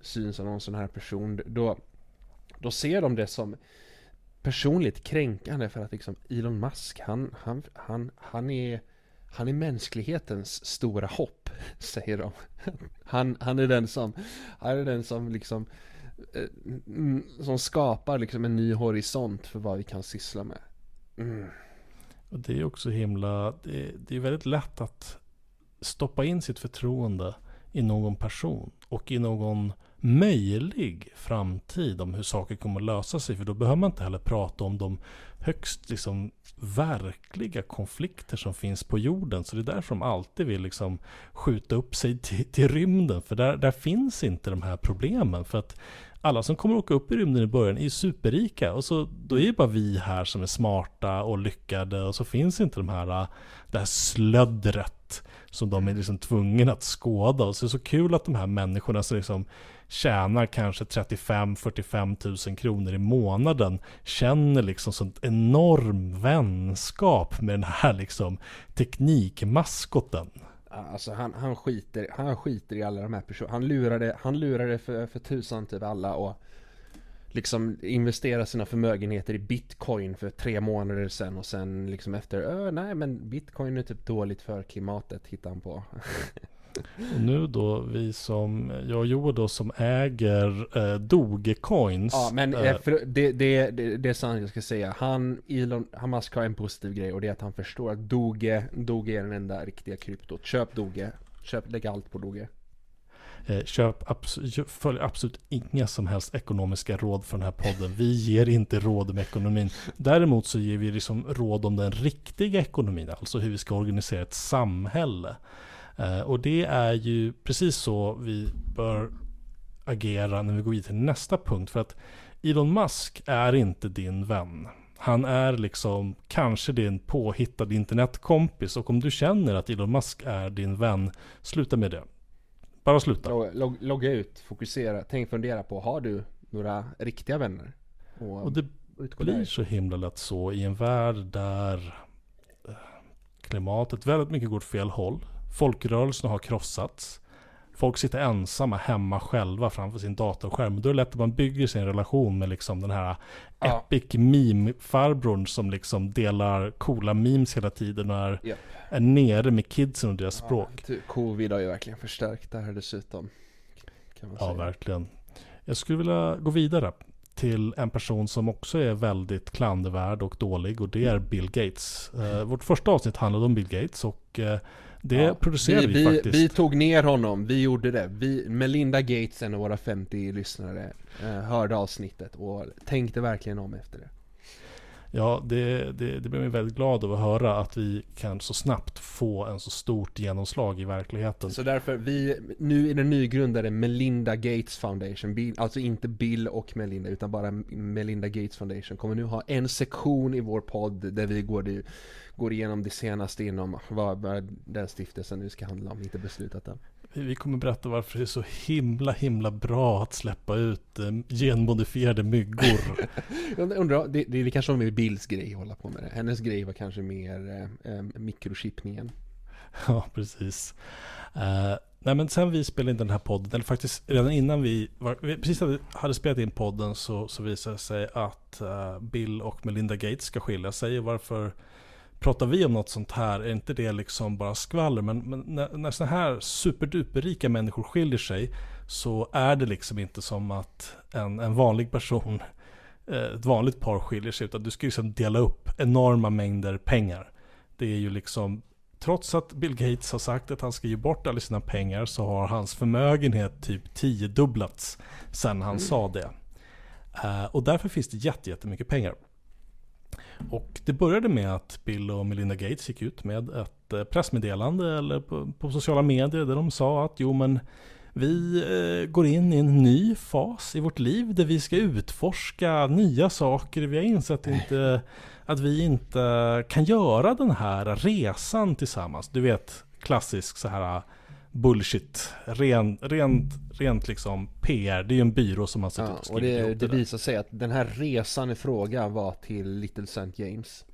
syns som någon sån här person. Då, då ser de det som personligt kränkande för att liksom Elon Musk, han, han, han, han är han är mänsklighetens stora hopp, [LAUGHS] säger de. Han, han är den som, han är den som liksom eh, mm, som skapar liksom en ny horisont för vad vi kan syssla med. Mm. Och det är också himla, det, det är väldigt lätt att stoppa in sitt förtroende i någon person och i någon möjlig framtid om hur saker kommer att lösa sig. För då behöver man inte heller prata om de högst liksom verkliga konflikter som finns på jorden. Så det är därför de alltid vill liksom skjuta upp sig till, till rymden. För där, där finns inte de här problemen. För att alla som kommer åka upp i rymden i början är ju superrika. Och så då är det bara vi här som är smarta och lyckade. Och så finns inte de här, äh, det här slöddret som de är liksom tvungna att skåda. Och så är det så kul att de här människorna som liksom tjänar kanske 35-45 000 kronor i månaden känner liksom sånt enorm vänskap med den här liksom teknikmaskoten. Alltså han, han, skiter, han skiter i alla de här personerna. Han lurade, han lurade för, för tusan typ alla och liksom investera sina förmögenheter i bitcoin för tre månader sedan och sen liksom efter, nej men bitcoin är typ dåligt för klimatet hittar han på. [LAUGHS] Och nu då, vi som, jag och Joel då som äger eh, Dogecoins. Ja, men eh, för det, det, det, det är sant jag ska säga. Han, Elon, han Musk har en positiv grej och det är att han förstår att Doge, Doge är den enda riktiga kryptot. Köp Doge. Köp, lägg allt på Doge. Eh, köp absolut, följ absolut inga som helst ekonomiska råd för den här podden. Vi ger inte råd med ekonomin. Däremot så ger vi liksom råd om den riktiga ekonomin, alltså hur vi ska organisera ett samhälle. Eh, och det är ju precis så vi bör agera när vi går vidare till nästa punkt. För att Elon Musk är inte din vän. Han är liksom kanske din påhittade internetkompis och om du känner att Elon Musk är din vän, sluta med det. Bara sluta. Log, logga ut, fokusera, tänk fundera på, har du några riktiga vänner? Och, och det blir där. så himla lätt så i en värld där eh, klimatet väldigt mycket går åt fel håll. Folkrörelserna har krossats. Folk sitter ensamma hemma själva framför sin datorskärm. Då är det lätt att man bygger sin relation med liksom den här ja. epic meme-farbrorn som liksom delar coola memes hela tiden och är, yep. är nere med kidsen och deras ja, språk. Covid har ju verkligen förstärkt det här dessutom. Kan man ja, säga. verkligen. Jag skulle vilja gå vidare till en person som också är väldigt klandervärd och dålig och det är Bill Gates. Uh, vårt första avsnitt handlade om Bill Gates och uh, det ja, producerade vi, vi, faktiskt. Vi tog ner honom, vi gjorde det. Vi, Melinda Gates, en av våra 50 lyssnare, eh, hörde avsnittet och tänkte verkligen om efter det. Ja, det, det, det blev mig väldigt glad av att höra att vi kan så snabbt få en så stort genomslag i verkligheten. Så därför, vi, nu är det nygrundade Melinda Gates Foundation, Bill, alltså inte Bill och Melinda, utan bara Melinda Gates Foundation, kommer nu ha en sektion i vår podd där vi går går igenom det senaste inom vad den stiftelsen nu ska handla om, inte beslutat än. Vi kommer berätta varför det är så himla himla bra att släppa ut eh, genmodifierade myggor. [LAUGHS] Undrar, det, det är kanske mer Bills grej att hålla på med det. Hennes grej var kanske mer eh, eh mikrochippningen. Ja, precis. Uh, nej men sen vi spelade in den här podden, eller faktiskt redan innan vi, var, vi precis hade, hade spelat in podden så, så visade det sig att uh, Bill och Melinda Gates ska skilja sig. Varför pratar vi om något sånt här, är inte det liksom bara skvaller? Men, men när, när sådana här superduperrika människor skiljer sig så är det liksom inte som att en, en vanlig person, eh, ett vanligt par skiljer sig, utan du ska liksom dela upp enorma mängder pengar. Det är ju liksom, trots att Bill Gates har sagt att han ska ge bort alla sina pengar så har hans förmögenhet typ tiodubblats sen han mm. sa det. Uh, och därför finns det jättemycket pengar. Och det började med att Bill och Melinda Gates gick ut med ett eh, pressmeddelande eller på, på sociala medier där de sa att jo men vi eh, går in i en ny fas i vårt liv där vi ska utforska nya saker. Vi har insett inte, att vi inte kan göra den här resan tillsammans. Du vet, klassisk så här bullshit. Ren, rent, rent liksom PR. Det är ju en byrå som har suttit ja, och skrivit och det, det, det visar sig att den här resan i fråga var till Little St. James.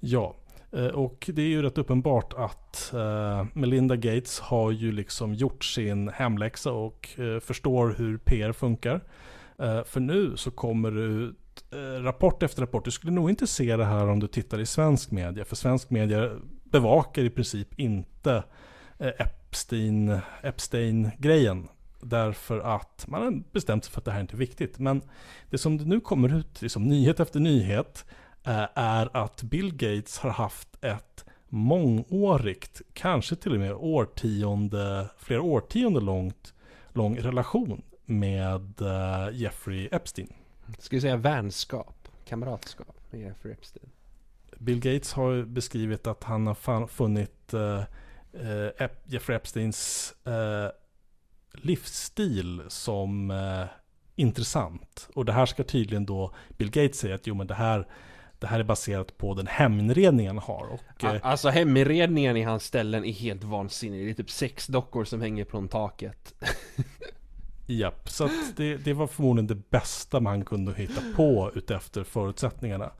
Ja, eh, och det är ju rätt uppenbart att uh, Melinda Gates har ju liksom gjort sin hemläxa och uh, förstår hur PR funkar. För nu så kommer det ut rapport efter rapport. Du skulle nog inte se det här om du tittar i svensk media. För svensk media bevakar i princip inte Epstein, Epstein-grejen. Därför att man har bestämt sig för att det här inte är viktigt. Men det som det nu kommer ut, liksom nyhet efter nyhet, eh, är att Bill Gates har haft ett mångårigt, kanske till och med årtionde, flera årtionde långt, lång relation med uh, Jeffrey Epstein. Ska vi säga vänskap, kamratskap med Jeffrey Epstein? Bill Gates har beskrivit att han har funnit uh, Jeffrey Epsteins livsstil som intressant. Och det här ska tydligen då Bill Gates säga att jo men det här det här är baserat på den heminredning han har. Och, Alltså heminredningen i hans ställen är helt vansinnig. Det är typ sex dockor som hänger från taket. [LAUGHS] Japp, så det, det var förmodligen det bästa man kunde hitta på utefter förutsättningarna.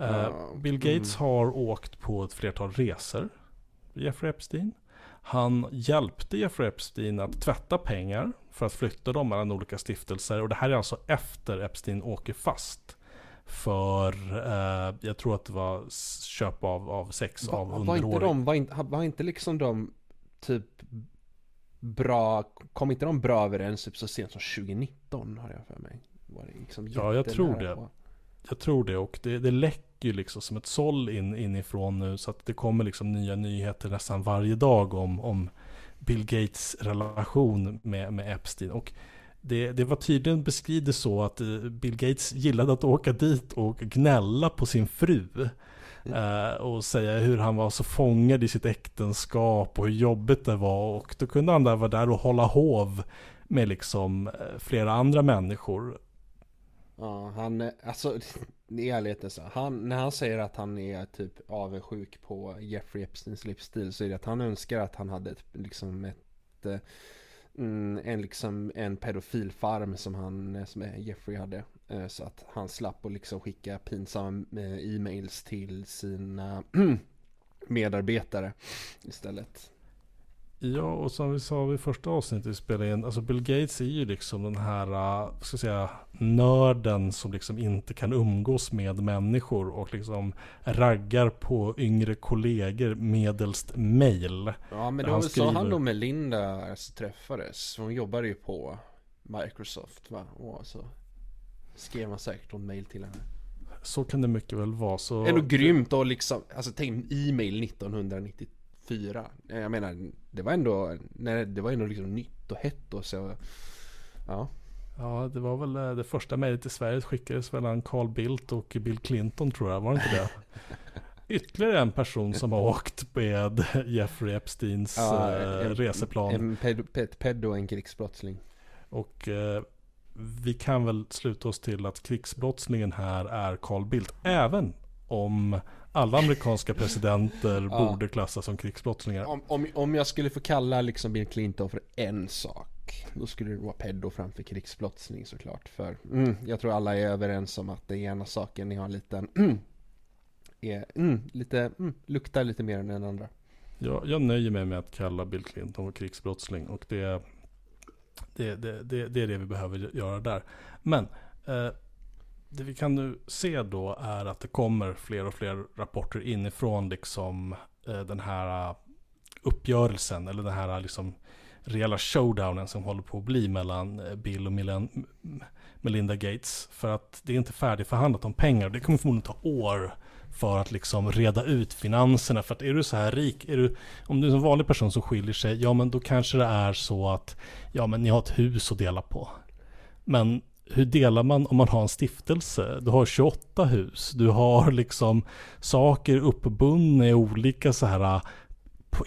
Uh, Bill Gates mm. har åkt på ett flertal resor Jeffrey Epstein Han hjälpte Jeffrey Epstein att tvätta pengar för att flytta dem mellan olika stiftelser och det här är alltså efter Epstein åker fast för, eh, jag tror att det var köp av, av sex va, av underårig. Var inte de, var inte, var inte liksom de typ bra, kom inte de bra överens typ så sent som 2019 har jag för mig? Var det liksom ja, jag tror det. På. Jag tror det och det, det läcker ju liksom som ett såll in, inifrån nu så att det kommer liksom nya nyheter nästan varje dag om, om Bill Gates relation med, med Epstein. Och det, det var tydligen beskrivet så att eh, Bill Gates gillade att åka dit och gnälla på sin fru. Uh, och säga hur han var så fångad i sitt äktenskap och hur jobbigt det var. Och då kunde han där vara där och hålla hov med liksom eh, flera andra människor. Ja, han, alltså i ärlighetens han, när han säger att han är typ avundsjuk på Jeffrey Epsteins livsstil så är det att han önskar att han hade ett, liksom ett eh, mm, en, liksom, en pedofilfarm som han, eh, som Jeffrey hade. Eh, så att han slapp att liksom skicka pinsamma e-mails till sina [CLEARS THROAT] medarbetare istället. Ja, och som vi sa vid första avsnittet vi spelade in, alltså Bill Gates är ju liksom den här, uh, ska jag säga, nörden som liksom inte kan umgås med människor och liksom raggar på yngre kollegor medelst mail. Ja, men det var väl så han och Melinda träffades. Hon jobbade ju på Microsoft, va? Och så skrev man säkert någon mail till henne. Så kan det mycket väl vara. Så... Ändå grymt och liksom, alltså tänk e-mail 1993 fyra. Jag menar, det var ändå, nej, det var ändå liksom nytt och hett och så. Ja. Ja, det var väl eh, det första mejlet i Sverige skickades mellan Carl Bildt och Bill Clinton tror jag, var det inte det? [LAUGHS] Ytterligare en person som har åkt med Jeffrey Epsteins ja, eh, en, reseplan. En ped, pedo och en krigsbrottsling. Och eh, vi kan väl sluta oss till att krigsbrottslingen här är Carl Bildt. Även om alla amerikanska presidenter ja. borde klassas som krigsbrottslingar. Om, om, om jag skulle få kalla liksom Bill Clinton för en sak, då skulle det vara pedo framför krigsbrottsling såklart. För mm, jag tror alla är överens om att den ena saken har en liten, mm, är, mm, lite, mm, luktar lite mer än den andra. Ja, jag nöjer mig med att kalla Bill Clinton för krigsbrottsling och det, det, det, det, det är det vi behöver göra där. Men eh, det vi kan nu se då är att det kommer fler och fler rapporter inifrån liksom eh, den här eh, uppgörelsen eller den här eh, liksom reella showdownen som håller på att bli mellan eh, Bill och Melinda Gates. För att det är inte färdigförhandlat om pengar. Det kommer förmodligen ta år för att liksom reda ut finanserna. För att är du så här rik, är du, om du är en vanlig person som skiljer sig, ja men då kanske det är så att, ja men ni har ett hus att dela på. Men hur delar man om man har en stiftelse? Du har 28 hus, du har liksom saker uppbundna i olika så här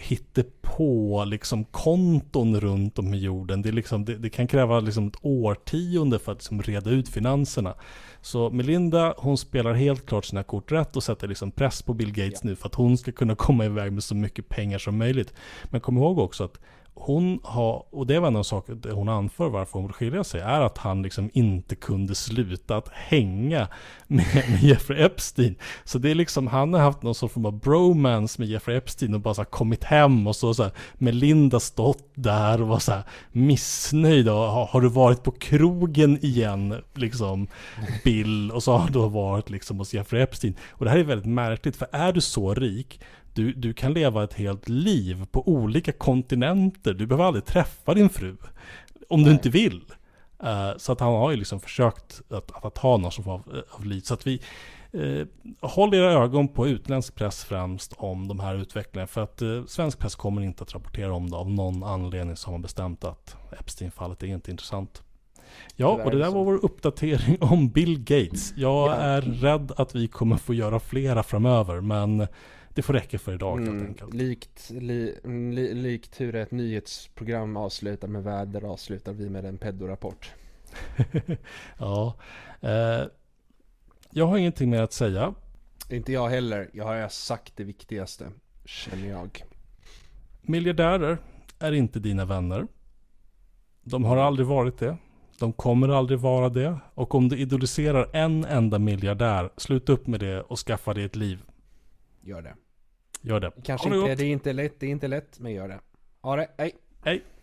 hittepå liksom konton runt om i jorden. Det, liksom, det, det kan kräva liksom ett årtionde för att liksom reda ut finanserna. Så Melinda, hon spelar helt klart sina kort rätt och sätter liksom press på Bill Gates ja. nu för att hon ska kunna komma iväg med så mycket pengar som möjligt. Men kom ihåg också att hon har, och det var en av sakerna hon anför varför hon vill skilja sig, är att han liksom inte kunde sluta att hänga med, med Jeffrey Epstein. Så det är liksom, han har haft någon sorts form av bromance med Jeffrey Epstein och bara så här kommit hem och så, så här, Melinda stått där och var så här missnöjd och har, har, du varit på krogen igen, liksom Bill, och så har du varit liksom hos Jeffrey Epstein. Och det här är väldigt märkligt, för är du så rik, du, du kan leva ett helt liv på olika kontinenter. Du behöver aldrig träffa din fru. Om Nej. du inte vill. Uh, så att han har ju liksom försökt att, att, ha någon form av, av liv. Så att vi uh, håll era ögon på utländsk press främst om de här utvecklingarna. För att uh, svensk press kommer inte att rapportera om det. Av någon anledning så har man bestämt att Epstein-fallet är inte intressant. Ja, och det där var vår uppdatering om Bill Gates. Jag Ja. är rädd att vi kommer få göra flera framöver, men det får räcka för idag helt Mm, enkelt. likt, li, mm, li, likt hur ett nyhetsprogram avslutar med väder avslutar vi med en pedorapport. [LAUGHS] ja, eh, jag har ingenting mer att säga. Inte jag heller, jag har sagt det viktigaste, känner jag. Miljardärer är inte dina vänner. De har aldrig varit det. De kommer aldrig vara det. Och om du idoliserar en enda miljardär, sluta upp med det och skaffa dig ett liv. Gör det. Gör det. Kanske inte, det är inte lätt, det är inte lätt, men gör det. Ha det, hej! Hej!